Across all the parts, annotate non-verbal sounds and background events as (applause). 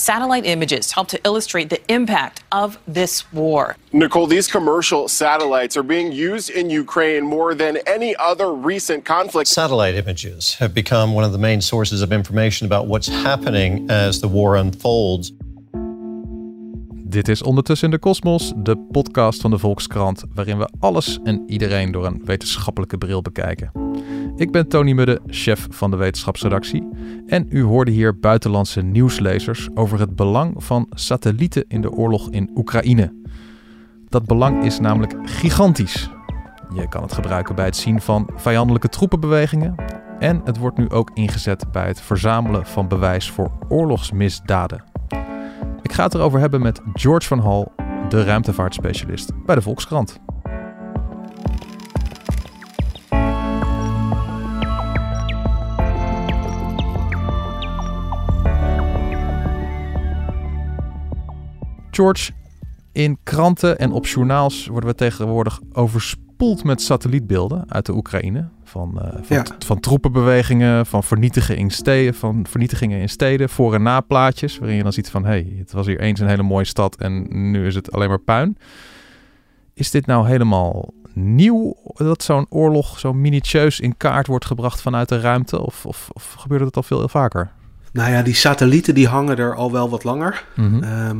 satellite images help to illustrate the impact of this war. Nicole, these commercial satellites are being used in Ukraine more than any other recent conflict. Satellite images have become one of the main sources of information about what's happening as the war unfolds. Dit is Ondertussen in de Kosmos, de podcast van de Volkskrant, waarin we alles en iedereen door een wetenschappelijke bril bekijken. Ik ben Tony Mudde, chef van de wetenschapsredactie. En u hoorde hier buitenlandse nieuwslezers over het belang van satellieten in de oorlog in Oekraïne. Dat belang is namelijk gigantisch. Je kan het gebruiken bij het zien van vijandelijke troepenbewegingen. En het wordt nu ook ingezet bij het verzamelen van bewijs voor oorlogsmisdaden. Ik ga het erover hebben met George van Hal, de ruimtevaartspecialist bij de Volkskrant. George, in kranten en op journaals worden we tegenwoordig overspoeld met satellietbeelden uit de Oekraïne. Van, uh, van, Ja. van troepenbewegingen, van vernietigingen in steden, van vernietigingen in steden, voor- en naplaatjes. Waarin je dan ziet van, hé, hey, het was hier eens een hele mooie stad en nu is het alleen maar puin. Is dit nou helemaal nieuw dat zo'n oorlog zo minutieus in kaart wordt gebracht vanuit de ruimte? Of, of, of gebeurde het al veel vaker? Nou ja, die satellieten die hangen er al wel wat langer. Ehm,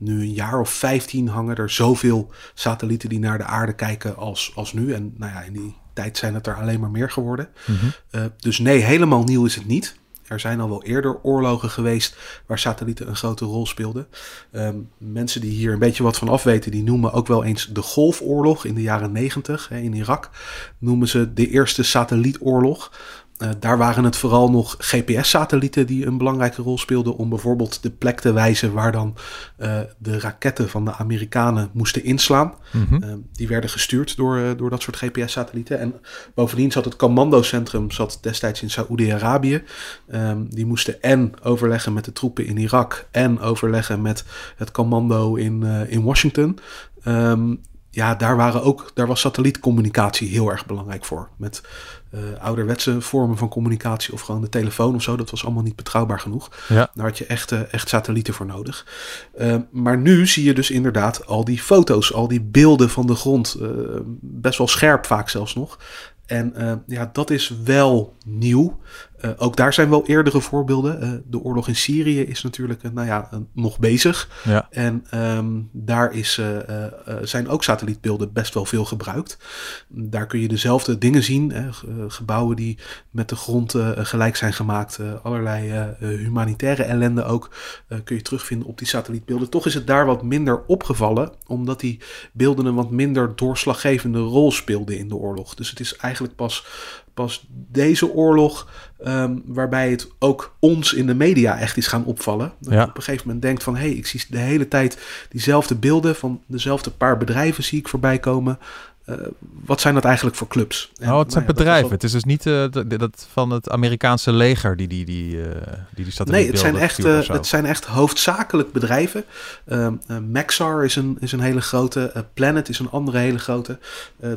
nu een jaar of 15 hangen er zoveel satellieten die naar de aarde kijken als, als nu. En nou ja, in die tijd zijn het er alleen maar meer geworden. Mhm. Eh, dus nee, helemaal nieuw is het niet. Er zijn al wel eerder oorlogen geweest waar satellieten een grote rol speelden. Ehm, mensen die hier een beetje wat van af weten, die noemen ook wel eens de Golfoorlog in de jaren 90 hè, in Irak. Noemen ze de eerste satellietoorlog. Eh, daar waren het vooral nog GPS-satellieten die een belangrijke rol speelden om bijvoorbeeld de plek te wijzen waar dan eh, de raketten van de Amerikanen moesten inslaan. Mhm. Eh, die werden gestuurd door, door dat soort GPS-satellieten. En bovendien zat het commandocentrum zat destijds in Saoedi-Arabië. Ehm, die moesten en overleggen met de troepen in Irak en overleggen met het commando in, in Washington. Ehm, ja, daar, waren ook, daar was satellietcommunicatie heel erg belangrijk voor. Met eh, ouderwetse vormen van communicatie of gewoon de telefoon of zo. Dat was allemaal niet betrouwbaar genoeg. Ja. Daar had je echt, echt satellieten voor nodig. Eh, maar nu zie je dus inderdaad al die foto's, al die beelden van de grond. eh, best wel scherp vaak zelfs nog. En ja, dat is wel nieuw. Eh, ook daar zijn wel eerdere voorbeelden. Eh, de oorlog in Syrië is natuurlijk eh, nou ja, nog bezig. Ja. En ehm, daar is, zijn ook satellietbeelden best wel veel gebruikt. Daar kun je dezelfde dingen zien. Hè, ge- gebouwen die met de grond gelijk zijn gemaakt. allerlei humanitaire ellende ook kun je terugvinden op die satellietbeelden. Toch is het daar wat minder opgevallen. Omdat die beelden een wat minder doorslaggevende rol speelden in de oorlog. Dus het is eigenlijk pas, pas deze oorlog ehm, waarbij het ook ons in de media echt is gaan opvallen. Dat Ja. je op een gegeven moment denkt van... hé, hey, ik zie de hele tijd diezelfde beelden van dezelfde paar bedrijven zie ik voorbij komen. Eh, wat zijn dat eigenlijk voor clubs? En, Oh, het zijn nou ja, bedrijven. wel- Het is dus niet eh, dat, van het Amerikaanse leger die die, die, eh, die, die Nee, het zijn, echt, het zijn echt hoofdzakelijk bedrijven. Ehm, eh, Maxar is een, is een hele grote. Planet is een andere hele grote.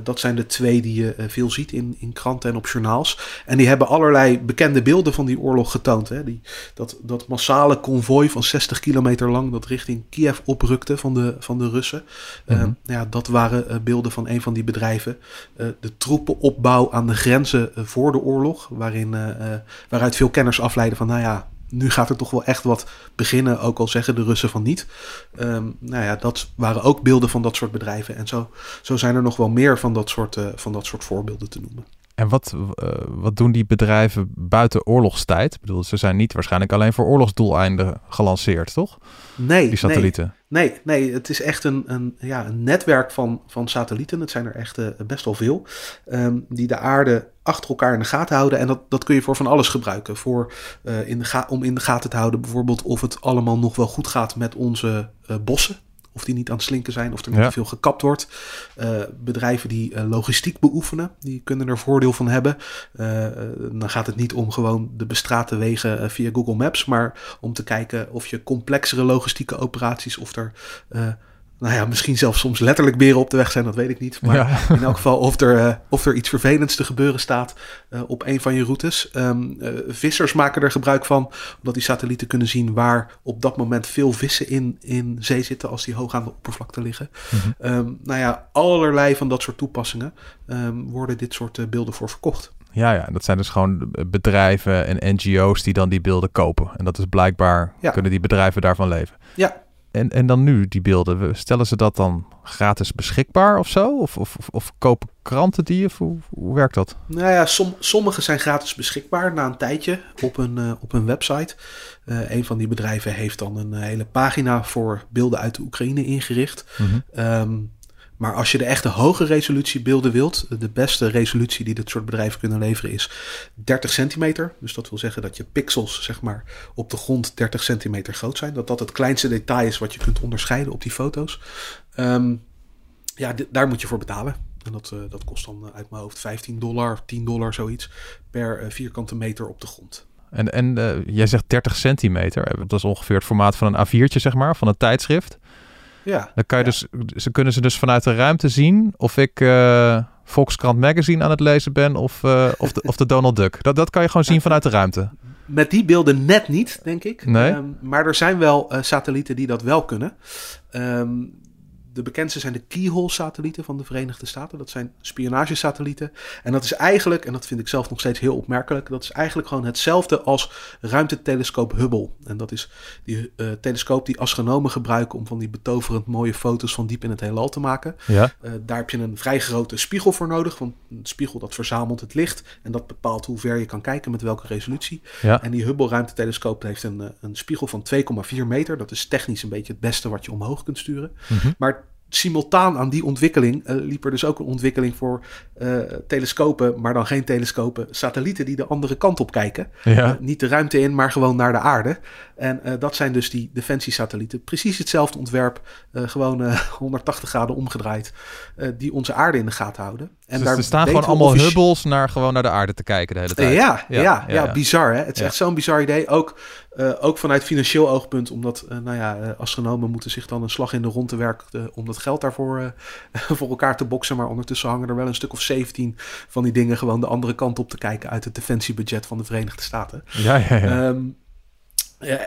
Dat zijn de twee die je veel ziet in, in kranten en op journaals. En die hebben allerlei bekende beelden van die oorlog getoond. Hè. Die, dat, dat massale konvooi van 60 kilometer lang dat richting Kiev oprukte van de, van de Russen. Eh, Mhm. ja, dat waren beelden van een van die bedrijven. Eh, de troepenopbouw aan de grenzen eh, voor de oorlog. Waarin, eh, waaruit veel kenners afleiden van, nou ja, nu gaat er toch wel echt wat beginnen, ook al zeggen de Russen van niet. Ehm, nou ja, dat waren ook beelden van dat soort bedrijven. En zo, zo zijn er nog wel meer van dat soort, van dat soort voorbeelden te noemen. En wat, eh, wat doen die bedrijven buiten oorlogstijd? Ik bedoel, ze zijn niet waarschijnlijk alleen voor oorlogsdoeleinden gelanceerd, toch? Nee, Die satellieten. Nee, nee, nee, het is echt een, een, ja, een netwerk van, van satellieten. Het zijn er echt eh, best wel veel. ehm, die de aarde achter elkaar in de gaten houden. En dat, dat kun je voor van alles gebruiken. Voor, eh, in de ga- om in de gaten te houden bijvoorbeeld of het allemaal nog wel goed gaat met onze bossen. Of die niet aan het slinken zijn, of er niet Ja. te veel gekapt wordt. Eh, bedrijven die eh, logistiek beoefenen, die kunnen er voordeel van hebben. Eh, dan gaat het niet om gewoon de bestrate wegen via Google Maps, maar om te kijken of je complexere logistieke operaties, of er nou ja, misschien zelfs soms letterlijk beren op de weg zijn, dat weet ik niet. Maar Ja. in elk geval of er, eh, of er iets vervelends te gebeuren staat eh, op een van je routes. Ehm, eh, vissers maken er gebruik van, omdat die satellieten kunnen zien waar op dat moment veel vissen in, in zee zitten als die hoog aan de oppervlakte liggen. Ehm, nou ja, allerlei van dat soort toepassingen ehm, worden dit soort beelden voor verkocht. Ja, ja, dat zijn dus gewoon bedrijven en NGO's die dan die beelden kopen. En dat is blijkbaar, Ja. kunnen die bedrijven daarvan leven. Ja, En, en dan nu, die beelden, stellen ze dat dan gratis beschikbaar of zo? Of, of, of, kopen kranten die? Of hoe, hoe werkt dat? Nou ja, som, sommige zijn gratis beschikbaar na een tijdje op een, eh, op een website. Eh, een van die bedrijven heeft dan een eh, hele pagina voor beelden uit de Oekraïne ingericht. Ehm, maar als je de echte hoge resolutie beelden wilt, de beste resolutie die dit soort bedrijven kunnen leveren is 30 centimeter. Dus dat wil zeggen dat je pixels zeg maar, op de grond 30 centimeter groot zijn. Dat dat het kleinste detail is wat je kunt onderscheiden op die foto's. Ehm, ja, daar moet je voor betalen. En dat, eh, dat kost dan eh, uit mijn hoofd 15 dollar, 10 dollar, zoiets per eh, vierkante meter op de grond. En, en jij zegt 30 centimeter. Dat is ongeveer het formaat van een A4'tje, zeg maar, van een tijdschrift. Ja, Dan kan je Ja. dus, ze kunnen ze dus vanuit de ruimte zien of ik eh, Volkskrant Magazine aan het lezen ben of, eh, of, de, of de Donald Duck. Dat, dat kan je gewoon zien vanuit de ruimte. met die beelden net niet, denk ik. Nee? Ehm, maar er zijn wel eh, satellieten die dat wel kunnen. Ehm, de bekendste zijn de Keyhole-satellieten van de Verenigde Staten. Dat zijn spionagesatellieten. En dat is eigenlijk, en dat vind ik zelf nog steeds heel opmerkelijk, dat is eigenlijk gewoon hetzelfde als ruimtetelescoop Hubble. En dat is die eh, telescoop die astronomen gebruiken om van die betoverend mooie foto's van diep in het heelal te maken. Ja. Eh, daar heb je een vrij grote spiegel voor nodig. Want een spiegel dat verzamelt het licht. En dat bepaalt hoe ver je kan kijken met welke resolutie. Ja. En die Hubble ruimtetelescoop heeft een, eh, een spiegel van 2,4 meter. Dat is technisch een beetje het beste wat je omhoog kunt sturen. Mhm. Maar simultaan aan die ontwikkeling eh, liep er dus ook een ontwikkeling voor eh, telescopen, maar dan geen telescopen, satellieten die de andere kant op kijken. Ja. Eh, niet de ruimte in, maar gewoon naar de aarde. En dat zijn dus die defensiesatellieten. Precies hetzelfde ontwerp, gewoon eh, (laughs) 180 graden omgedraaid, die onze aarde in de gaten houden. En dus er staan gewoon allemaal offici- Hubbles naar, gewoon naar de aarde te kijken de hele tijd. ja, ja, ja, ja. bizar hè. Het is echt zo'n bizar idee. Ook, eh, ook vanuit financieel oogpunt, omdat eh, nou ja, eh, astronomen moeten zich dan een slag in de ronde werken om dat geld daarvoor (laughs) voor elkaar te boksen. Maar ondertussen hangen er wel een stuk of 17 van die dingen gewoon de andere kant op te kijken uit het defensiebudget van de Verenigde Staten. Ja, ja, ja. Ehm,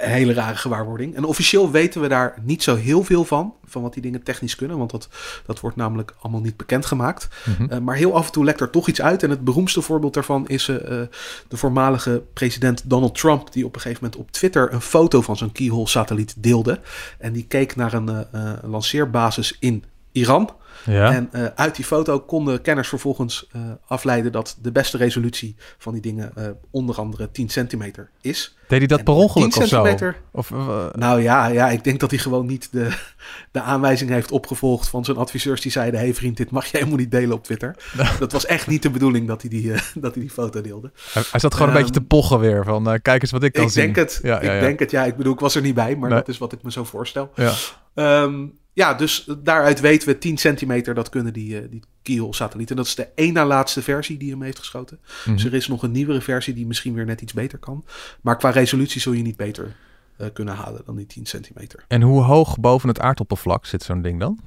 hele rare gewaarwording. En officieel weten we daar niet zo heel veel van, van wat die dingen technisch kunnen, want dat, dat wordt namelijk allemaal niet bekendgemaakt. Mhm. Eh, maar heel af en toe lekt er toch iets uit. En het beroemdste voorbeeld daarvan is eh, eh, de voormalige president Donald Trump, die op een gegeven moment op Twitter een foto van zo'n Keyhole-satelliet deelde. En die keek naar een eh, eh, lanceerbasis in Iran. Ja. En eh, uit die foto konden kenners vervolgens eh, afleiden dat de beste resolutie van die dingen eh, onder andere 10 centimeter is. Deed hij dat en per ongeluk 10 of zo? centimeter? Of, Nou ja, ja, ik denk dat hij gewoon niet de, (laughs) de aanwijzing heeft opgevolgd van zijn adviseurs die zeiden: hey vriend, dit mag je helemaal niet delen op Twitter. (laughs) Dat was echt niet de bedoeling dat hij die, dat hij die foto deelde. hij, hij zat gewoon een Ehm, beetje te pochen weer van kijk eens wat ik kan Ik zien. denk het. Ja, ik ja. denk het. Ja, ik bedoel, ik was er niet bij, maar Nee. dat is wat ik me zo voorstel. Ja. Ehm, ja, dus daaruit weten we 10 centimeter, dat kunnen die, eh die Keyhole-satellieten. Dat is de één na laatste versie die hem heeft geschoten. Mhm. Dus er is nog een nieuwere versie die misschien weer net iets beter kan. Maar qua resolutie zul je niet beter eh, kunnen halen dan die 10 centimeter. En hoe hoog boven het aardoppervlak zit zo'n ding dan?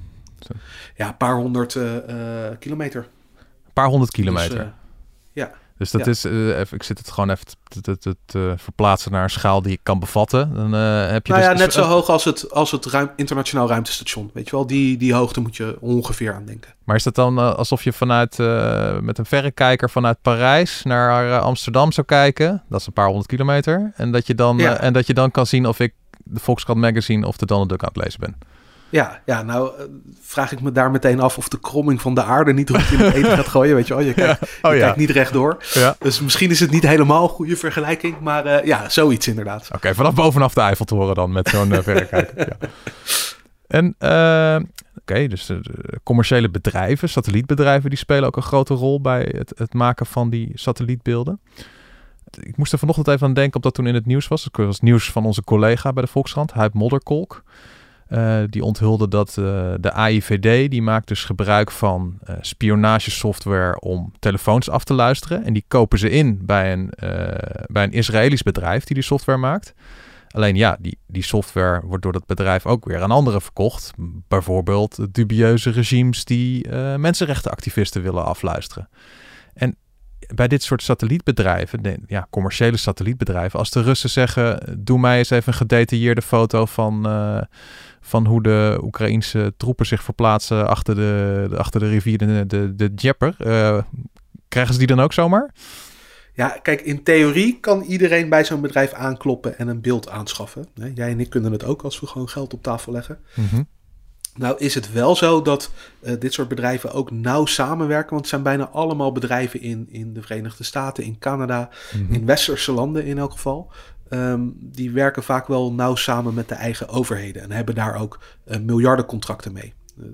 Ja, een paar honderd eh, kilometer. Een paar honderd kilometer. Dus, ja. Dus dat Ja. is, eh, even, ik zit het gewoon even te, te, te- te verplaatsen naar een schaal die ik kan bevatten. Dan eh, heb je Nou dus ja, net zo hoog als het, als het ruim, internationaal ruimtestation. Weet je wel, die, die hoogte moet je ongeveer aan denken. Maar is dat dan eh, alsof je vanuit met een verrekijker vanuit Parijs naar Amsterdam zou kijken? Dat is een paar honderd kilometer. En dat je dan, Ja. en dat je dan kan zien of ik de Volkskrant Magazine of de Donald Duck aan het lezen ben. Ja, ja nou eh, vraag ik me daar meteen af of de kromming van de aarde niet rond in het eten gaat gooien. Weet je wel, je (laughs) kijkt, Oh ja. kijkt niet rechtdoor. Ja. Dus misschien is het niet helemaal een goede vergelijking. Maar eh, ja, zoiets inderdaad. Oké, vanaf bovenaf de Eiffeltoren dan met zo'n eh, verrekijker. ja. (laughs) En oké, dus de, de commerciële bedrijven, satellietbedrijven, die spelen ook een grote rol bij het, het maken van die satellietbeelden. Ik moest er vanochtend even aan denken, omdat toen in het nieuws was. Het was nieuws van onze collega bij de Volkskrant, Huip Modderkolk. Eh, die onthulde dat eh, de AIVD, die maakt dus gebruik van eh, spionagesoftware om telefoons af te luisteren. En die kopen ze in bij een, bij een Israëlisch bedrijf die die software maakt. Alleen ja, die, die software wordt door dat bedrijf ook weer aan anderen verkocht. Bijvoorbeeld dubieuze regimes die uh, mensenrechtenactivisten willen afluisteren. Bij dit soort satellietbedrijven, de, ja, commerciële satellietbedrijven, als de Russen zeggen: Doe mij eens even een gedetailleerde foto van, uh, van hoe de Oekraïnse troepen zich verplaatsen achter de, de achter de rivier de, de, de Djepper. Uh, krijgen ze die dan ook zomaar? Ja, kijk, in theorie kan iedereen bij zo'n bedrijf aankloppen en een beeld aanschaffen. Jij en ik kunnen het ook als we gewoon geld op tafel leggen. Mm -hmm. Nou is het wel zo dat uh, dit soort bedrijven ook nauw samenwerken. Want het zijn bijna allemaal bedrijven in, in de Verenigde Staten, in Canada, mm -hmm. in westerse landen in elk geval. Um, die werken vaak wel nauw samen met de eigen overheden en hebben daar ook uh, miljardencontracten mee. Uh,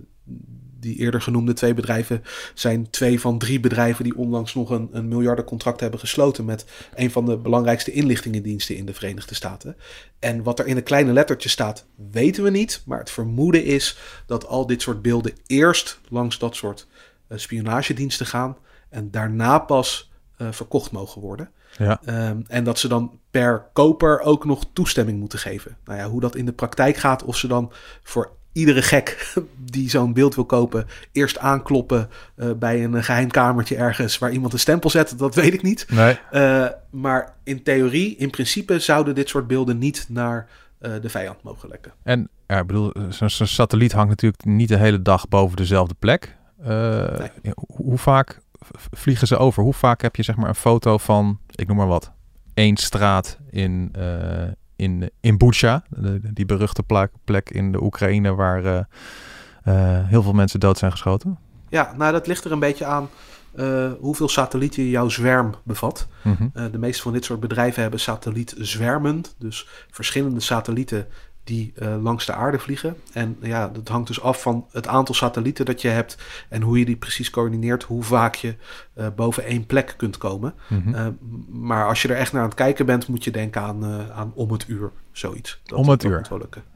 die eerder genoemde twee bedrijven zijn twee van drie bedrijven die onlangs nog een, een miljardencontract hebben gesloten met een van de belangrijkste inlichtingendiensten in de Verenigde Staten. En wat er in de kleine lettertjes staat, weten we niet. Maar het vermoeden is dat al dit soort beelden eerst langs dat soort uh, spionagediensten gaan en daarna pas uh, verkocht mogen worden. Ja. Um, en dat ze dan per koper ook nog toestemming moeten geven. Nou ja, hoe dat in de praktijk gaat, of ze dan voor iedere gek die zo'n beeld wil kopen, eerst aankloppen uh, bij een geheim kamertje ergens waar iemand een stempel zet, dat weet ik niet. Nee. Uh, maar in theorie, in principe, zouden dit soort beelden niet naar uh, de vijand mogen lekken. En ja, ik bedoel, zo'n zo satelliet hangt natuurlijk niet de hele dag boven dezelfde plek. Nee. Hoe vaak vliegen ze over? Hoe vaak heb je zeg maar een foto van, ik noem maar wat, één straat in in, in Bucha, die beruchte plek, plek in de Oekraïne waar uh, uh, heel veel mensen dood zijn geschoten? Ja, nou dat ligt er een beetje aan uh, hoeveel satellieten jouw zwerm bevat. Mm -hmm. de meeste van dit soort bedrijven hebben satellietzwermen, dus verschillende satellieten die uh, langs de aarde vliegen. En ja, dat hangt dus af van het aantal satellieten dat je hebt en hoe je die precies coördineert, hoe vaak je uh, boven één plek kunt komen. Mm -hmm. uh, maar als je er echt naar aan het kijken bent, moet je denken aan, aan om het uur, zoiets. Dat, om het uur.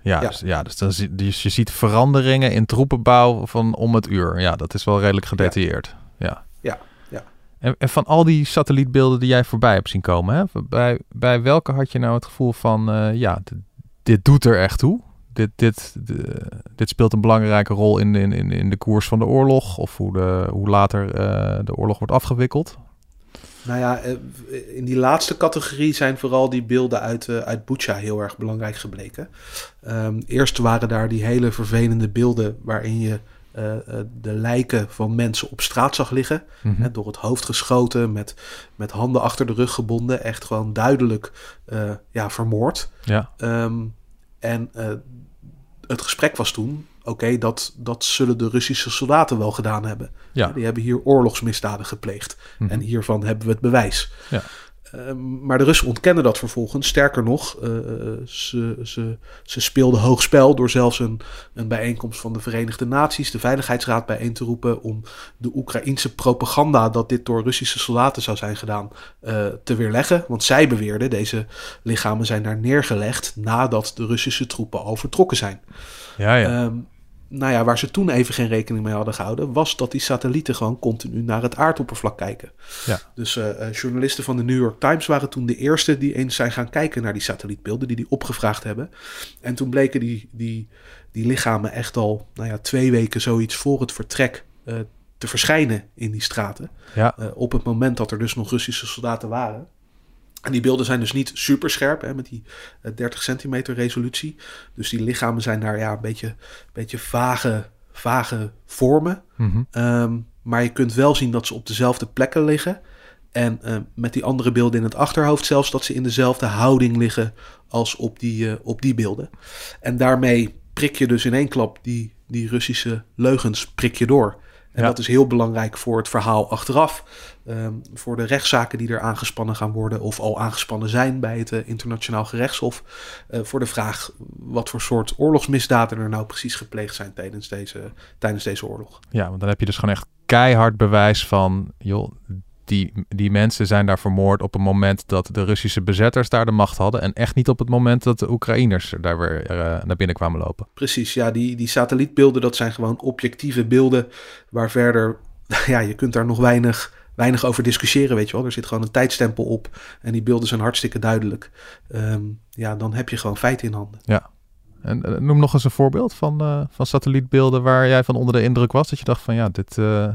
Ja, ja. Dus, ja, dus, dan zie, dus je ziet veranderingen in troepenbouw van om het uur. Ja, dat is wel redelijk gedetailleerd. Ja. ja. ja. En, en, van al die satellietbeelden die jij voorbij hebt zien komen, hè, bij, bij welke had je nou het gevoel van, ja, de, dit doet er echt toe. Dit, dit, dit speelt een belangrijke rol in, in, in de koers van de oorlog of hoe, de, hoe later uh, de oorlog wordt afgewikkeld. Nou ja, in die laatste categorie zijn vooral die beelden uit, uh, uit Bucha heel erg belangrijk gebleken. Um, eerst waren daar die hele vervelende beelden waarin je uh, de lijken van mensen op straat zag liggen. Mm -hmm. hè, door het hoofd geschoten, met, met handen achter de rug gebonden. Echt gewoon duidelijk uh, ja, vermoord. Ja. Um, en uh, het gesprek was toen: oké, okay, dat, dat zullen de Russische soldaten wel gedaan hebben. Ja. Die hebben hier oorlogsmisdaden gepleegd. Mm -hmm. En hiervan hebben we het bewijs. Ja. Uh, maar de Russen ontkennen dat vervolgens. Sterker nog, uh, ze, ze, ze speelden hoog spel door zelfs een, een bijeenkomst van de Verenigde Naties, de Veiligheidsraad, bijeen te roepen om de Oekraïense propaganda dat dit door Russische soldaten zou zijn gedaan uh, te weerleggen. Want zij beweerden, deze lichamen zijn daar neergelegd nadat de Russische troepen al vertrokken zijn. Ja, ja. Um, nou ja, waar ze toen even geen rekening mee hadden gehouden, was dat die satellieten gewoon continu naar het aardoppervlak kijken. Ja. Dus uh, journalisten van de New York Times waren toen de eerste die eens zijn gaan kijken naar die satellietbeelden, die die opgevraagd hebben. En toen bleken die, die, die lichamen echt al nou ja, twee weken zoiets voor het vertrek uh, te verschijnen in die straten. Ja. Uh, op het moment dat er dus nog Russische soldaten waren. En die beelden zijn dus niet super scherp, hè, met die uh, 30 centimeter resolutie. Dus die lichamen zijn daar ja, een beetje, beetje vage, vage vormen. Mm -hmm. um, maar je kunt wel zien dat ze op dezelfde plekken liggen. En uh, met die andere beelden in het achterhoofd zelfs dat ze in dezelfde houding liggen als op die, uh, op die beelden. En daarmee prik je dus in één klap die, die Russische leugens prik je door. En Ja. dat is heel belangrijk voor het verhaal achteraf. ehm, voor de rechtszaken die er aangespannen gaan worden of al aangespannen zijn bij het eh, internationaal gerechtshof. eh, voor de vraag wat voor soort oorlogsmisdaden er nou precies gepleegd zijn tijdens deze, tijdens deze oorlog. Ja, want dan heb je dus gewoon echt keihard bewijs van, joh, die, die mensen zijn daar vermoord op het moment dat de Russische bezetters daar de macht hadden. En echt niet op het moment dat de Oekraïners daar weer eh, naar binnen kwamen lopen. Precies, ja, die, die satellietbeelden, dat zijn gewoon objectieve beelden waar verder, (laughs) ja, je kunt daar nog weinig, weinig over discussiëren, weet je wel. Er zit gewoon een tijdstempel op en die beelden zijn hartstikke duidelijk. Ehm, ja, dan heb je gewoon feiten in handen. Ja. En eh, noem nog eens een voorbeeld van, uh, van satellietbeelden waar jij van onder de indruk was. Dat je dacht van ja, dit, uh,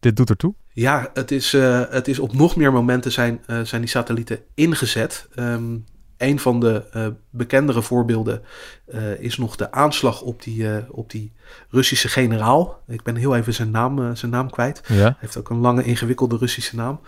dit doet ertoe. Ja, het is, het is op nog meer momenten zijn, zijn die satellieten ingezet. Um, een van de uh, bekendere voorbeelden is nog de aanslag op die, op die Russische generaal. Ik ben heel even zijn naam, zijn naam kwijt. Ja. Hij heeft ook een lange, ingewikkelde Russische naam.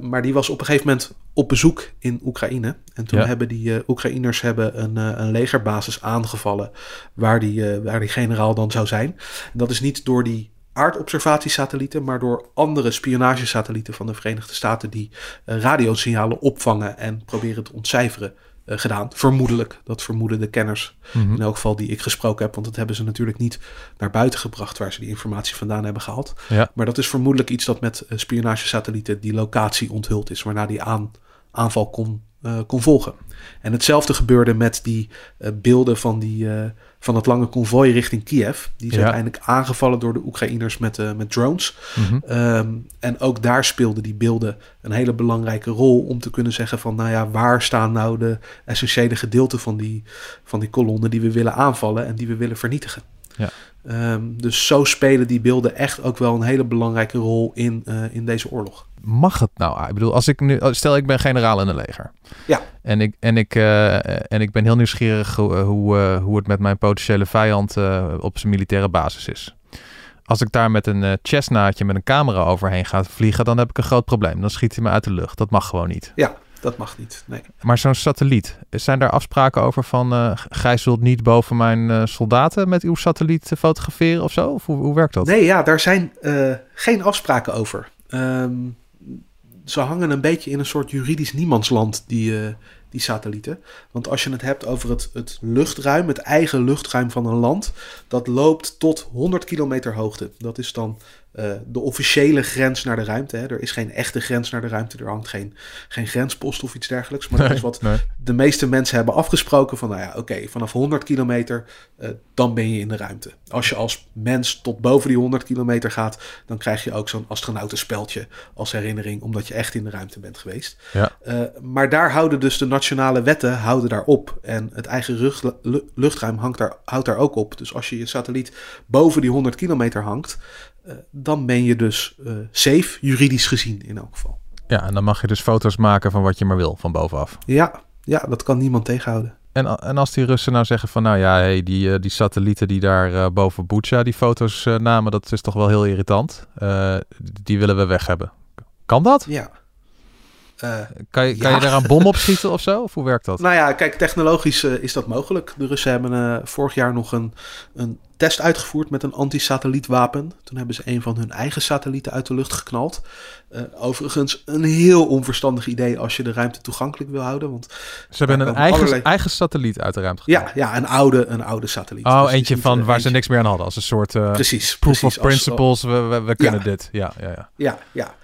maar die was op een gegeven moment op bezoek in Oekraïne. En toen Ja. hebben die Oekraïners hebben een, een legerbasis aangevallen waar die, waar die generaal dan zou zijn. En dat is niet door die aardobservatiesatellieten, maar door andere spionagesatellieten van de Verenigde Staten die uh, radiosignalen opvangen en proberen te ontcijferen uh, gedaan. Vermoedelijk, dat vermoeden de kenners Mhm. in elk geval die ik gesproken heb, want dat hebben ze natuurlijk niet naar buiten gebracht waar ze die informatie vandaan hebben gehaald. Ja. Maar dat is vermoedelijk iets dat met uh, spionagesatellieten die locatie onthuld is, waarna die aan, aanval kon, uh, kon volgen. En hetzelfde gebeurde met die uh, beelden van, die, uh, van het lange konvooi richting Kiev. Die is Ja. uiteindelijk aangevallen door de Oekraïners met, met drones. Mhm. Um, en ook daar speelden die beelden een hele belangrijke rol om te kunnen zeggen van, nou ja, waar staan nou de essentiële gedeelten van die, van die kolonnen die we willen aanvallen en die we willen vernietigen. Ja. Um, dus zo spelen die beelden echt ook wel een hele belangrijke rol in, uh, in deze oorlog. Mag het nou? Ik bedoel, als ik nu, stel ik ben generaal in een leger. Ja. En ik, en ik, uh, en ik ben heel nieuwsgierig hoe, hoe, uh, hoe het met mijn potentiële vijand uh, op zijn militaire basis is. Als ik daar met een chestnaatje met een camera overheen ga vliegen, dan heb ik een groot probleem. Dan schiet hij me uit de lucht. Dat mag gewoon niet. Ja, dat mag niet. Nee. Maar zo'n satelliet, zijn daar afspraken over van uh, gij zult niet boven mijn uh, soldaten met uw satelliet fotograferen of zo? Of hoe, hoe werkt dat? Nee, ja, daar zijn uh, geen afspraken over. Um, ze hangen een beetje in een soort juridisch niemandsland, die, uh, die satellieten. Want als je het hebt over het, het luchtruim, het eigen luchtruim van een land, dat loopt tot 100 kilometer hoogte. Dat is dan uh, de officiële grens naar de ruimte. Hè. Er is geen echte grens naar de ruimte. Er hangt geen, geen grenspost of iets dergelijks. Maar Nee, dat is wat nee. de meeste mensen hebben afgesproken. Van nou ja, oké, vanaf 100 kilometer, uh, dan ben je in de ruimte. Als je als mens tot boven die 100 kilometer gaat, dan krijg je ook zo'n astronautenspeltje als herinnering, omdat je echt in de ruimte bent geweest. Ja. Uh, maar daar houden dus de nationale wetten houden daar op. En het eigen luchtruim hangt daar, houdt daar ook op. Dus als je je satelliet boven die 100 kilometer hangt, uh, dan ben je dus uh, safe, juridisch gezien in elk geval. Ja, en dan mag je dus foto's maken van wat je maar wil, van bovenaf. Ja, ja dat kan niemand tegenhouden. En, en als die Russen nou zeggen van, nou ja, hey, die, uh, die satellieten die daar uh, boven Bucha die foto's namen, dat is toch wel heel irritant. Die willen we weg hebben. Kan dat? Ja. Uh, kan je, kan ja. je daar een bom (laughs) op schieten of zo? Of hoe werkt dat? Nou ja, kijk, technologisch uh, is dat mogelijk. De Russen hebben uh, vorig jaar nog een, een test uitgevoerd met een anti-satellietwapen. Toen hebben ze een van hun eigen satellieten uit de lucht geknald. Overigens een heel onverstandig idee als je de ruimte toegankelijk wil houden. Want ze hebben een eigen, allerlei... eigen satelliet uit de ruimte geknald. Ja, ja een, oude, een oude satelliet. Oh, dus eentje van waar eentje. ze niks meer aan hadden. Als een soort precies, proof precies, of principles. We, we, we, kunnen ja. dit. Ja, ja, ja. Ja,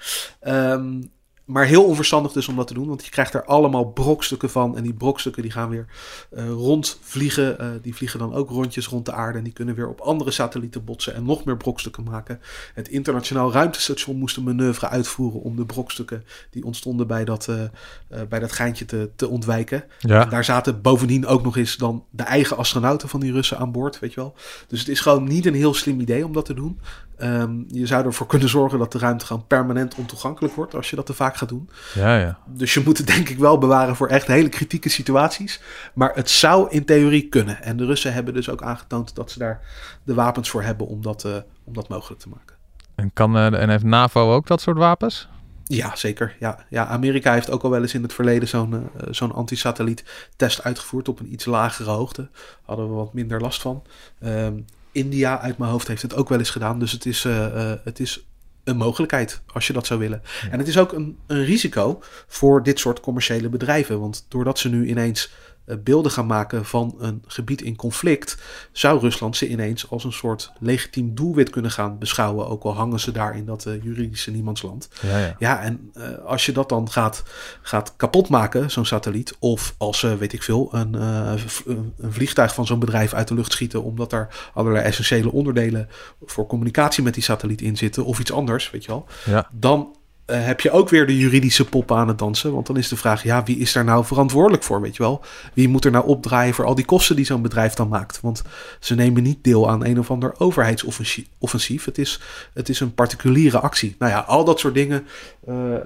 ja. Um, maar heel onverstandig dus om dat te doen, want je krijgt er allemaal brokstukken van. En die brokstukken die gaan weer uh, rondvliegen. Uh, die vliegen dan ook rondjes rond de aarde. En die kunnen weer op andere satellieten botsen en nog meer brokstukken maken. Het internationaal ruimtestation moest een manoeuvre uitvoeren om de brokstukken die ontstonden bij dat, uh, bij dat geintje te, te ontwijken. Ja. En daar zaten bovendien ook nog eens dan de eigen astronauten van die Russen aan boord, weet je wel. Dus het is gewoon niet een heel slim idee om dat te doen. Um, je zou ervoor kunnen zorgen dat de ruimte gewoon permanent ontoegankelijk wordt als je dat te vaak gaat doen. Ja, ja. Dus je moet het denk ik wel bewaren voor echt hele kritieke situaties. Maar het zou in theorie kunnen. En de Russen hebben dus ook aangetoond dat ze daar de wapens voor hebben om dat, uh, om dat mogelijk te maken. En, kan, uh, en heeft NAVO ook dat soort wapens? Ja, zeker. Ja, ja, Amerika heeft ook al wel eens in het verleden zo'n uh, zo'n anti-satelliet test uitgevoerd op een iets lagere hoogte. Hadden we wat minder last van. Um, India uit mijn hoofd heeft het ook wel eens gedaan. Dus het is, uh, uh, het is een mogelijkheid als je dat zou willen. Ja. En het is ook een, een, risico voor dit soort commerciële bedrijven. Want doordat ze nu ineens beelden gaan maken van een gebied in conflict, zou Rusland ze ineens als een soort legitiem doelwit kunnen gaan beschouwen. Ook al hangen ze daar in dat uh, juridische niemandsland. Ja, ja. ja en uh, als je dat dan gaat, gaat kapotmaken, zo'n satelliet, of als ze, weet ik veel, een, een vliegtuig van zo'n bedrijf uit de lucht schieten, omdat daar allerlei essentiële onderdelen voor communicatie met die satelliet in zitten, of iets anders, weet je wel, ja. dan eh, heb je ook weer de juridische pop aan het dansen. Want dan is de vraag, ja, wie is daar nou verantwoordelijk voor, weet je wel? Wie moet er nou opdraaien voor al die kosten die zo'n bedrijf dan maakt? Want ze nemen niet deel aan een of ander overheidsoffensief. Het is, het is een particuliere actie. Nou ja, al dat soort dingen. Uh,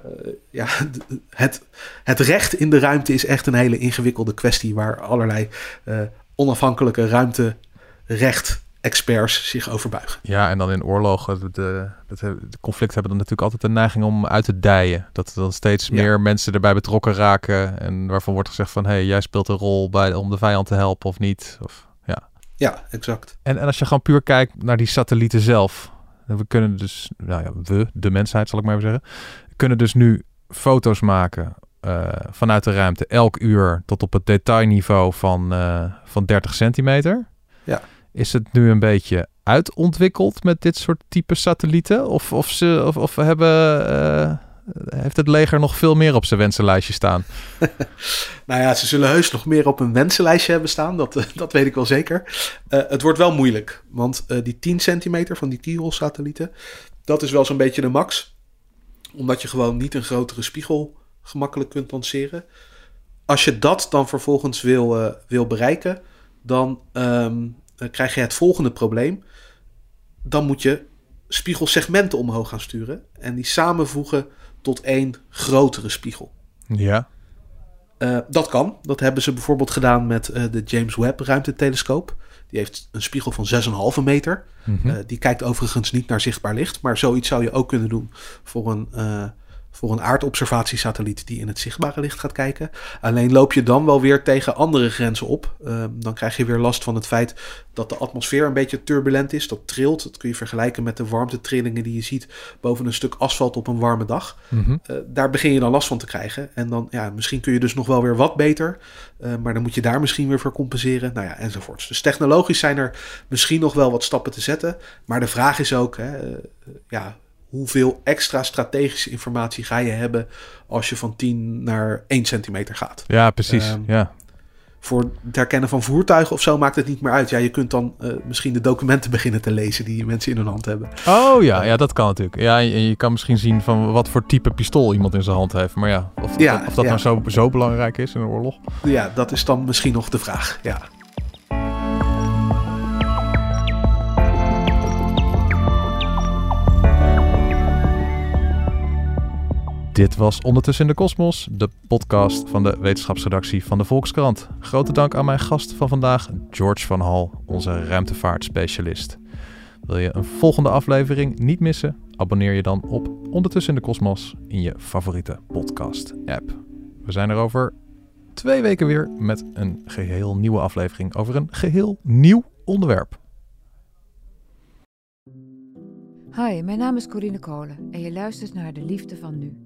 ja, (laughs) het, het recht in de ruimte is echt een hele ingewikkelde kwestie... waar allerlei uh, onafhankelijke ruimterecht experts zich overbuigen. Ja, en dan in oorlogen, de, de, de, conflicten hebben dan natuurlijk altijd de neiging om uit te dijen. Dat er dan steeds meer mensen erbij betrokken raken en waarvan wordt gezegd van, hé, hey, jij speelt een rol bij, om de vijand te helpen of niet. Of, ja. ja, exact. En, en als je gewoon puur kijkt naar die satellieten zelf, we kunnen dus, nou ja, we, de mensheid zal ik maar even zeggen, kunnen dus nu foto's maken uh, vanuit de ruimte elk uur tot op het detailniveau van, uh, van 30 centimeter. Ja. Is het nu een beetje uitontwikkeld met dit soort type satellieten? Of, of, ze, of, of hebben, uh, heeft het leger nog veel meer op zijn wensenlijstje staan? (laughs) nou ja, ze zullen heus nog meer op een wensenlijstje hebben staan. Dat, dat weet ik wel zeker. Uh, het wordt wel moeilijk. Want die 10 centimeter van die Tyrol-satellieten... dat is wel zo'n beetje de max. Omdat je gewoon niet een grotere spiegel gemakkelijk kunt lanceren. Als je dat dan vervolgens wil, wil bereiken... dan... Um, dan krijg je het volgende probleem. Dan moet je spiegelsegmenten omhoog gaan sturen en die samenvoegen tot één grotere spiegel. Ja. Uh, dat kan. Dat hebben ze bijvoorbeeld gedaan met uh, de James Webb ruimtetelescoop. Die heeft een spiegel van 6,5 meter. Mm -hmm. uh, die kijkt overigens niet naar zichtbaar licht. Maar zoiets zou je ook kunnen doen voor een voor een aardobservatiesatelliet die in het zichtbare licht gaat kijken. Alleen loop je dan wel weer tegen andere grenzen op. Uh, dan krijg je weer last van het feit dat de atmosfeer een beetje turbulent is. Dat trilt. Dat kun je vergelijken met de warmtetrillingen die je ziet boven een stuk asfalt op een warme dag. Mm -hmm. uh, daar begin je dan last van te krijgen. En dan, ja, misschien kun je dus nog wel weer wat beter. Uh, maar dan moet je daar misschien weer voor compenseren. Nou ja, enzovoorts. Dus technologisch zijn er misschien nog wel wat stappen te zetten. Maar de vraag is ook, hè, ja, hoeveel extra strategische informatie ga je hebben als je van 10 naar 1 centimeter gaat. Ja, precies. Um, ja. Voor het herkennen van voertuigen of zo maakt het niet meer uit. Ja, je kunt dan uh, misschien de documenten (laughs) beginnen te lezen die mensen in hun hand hebben. Oh ja, ja dat kan natuurlijk. Ja, je, je kan misschien zien van wat voor type pistool iemand in zijn hand heeft. Maar ja, of, ja, of, of dat ja. nou zo, zo belangrijk is in een oorlog. Ja, dat is dan misschien nog de vraag. Ja. Dit was Ondertussen in de Kosmos, de podcast van de wetenschapsredactie van de Volkskrant. Grote dank aan mijn gast van vandaag, George van Hal, onze ruimtevaartspecialist. Wil je een volgende aflevering niet missen? Abonneer je dan op Ondertussen in de Kosmos in je favoriete podcast-app. We zijn er over twee weken weer met een geheel nieuwe aflevering over een geheel nieuw onderwerp. Hi, mijn naam is Corine Kolen en je luistert naar De Liefde van Nu.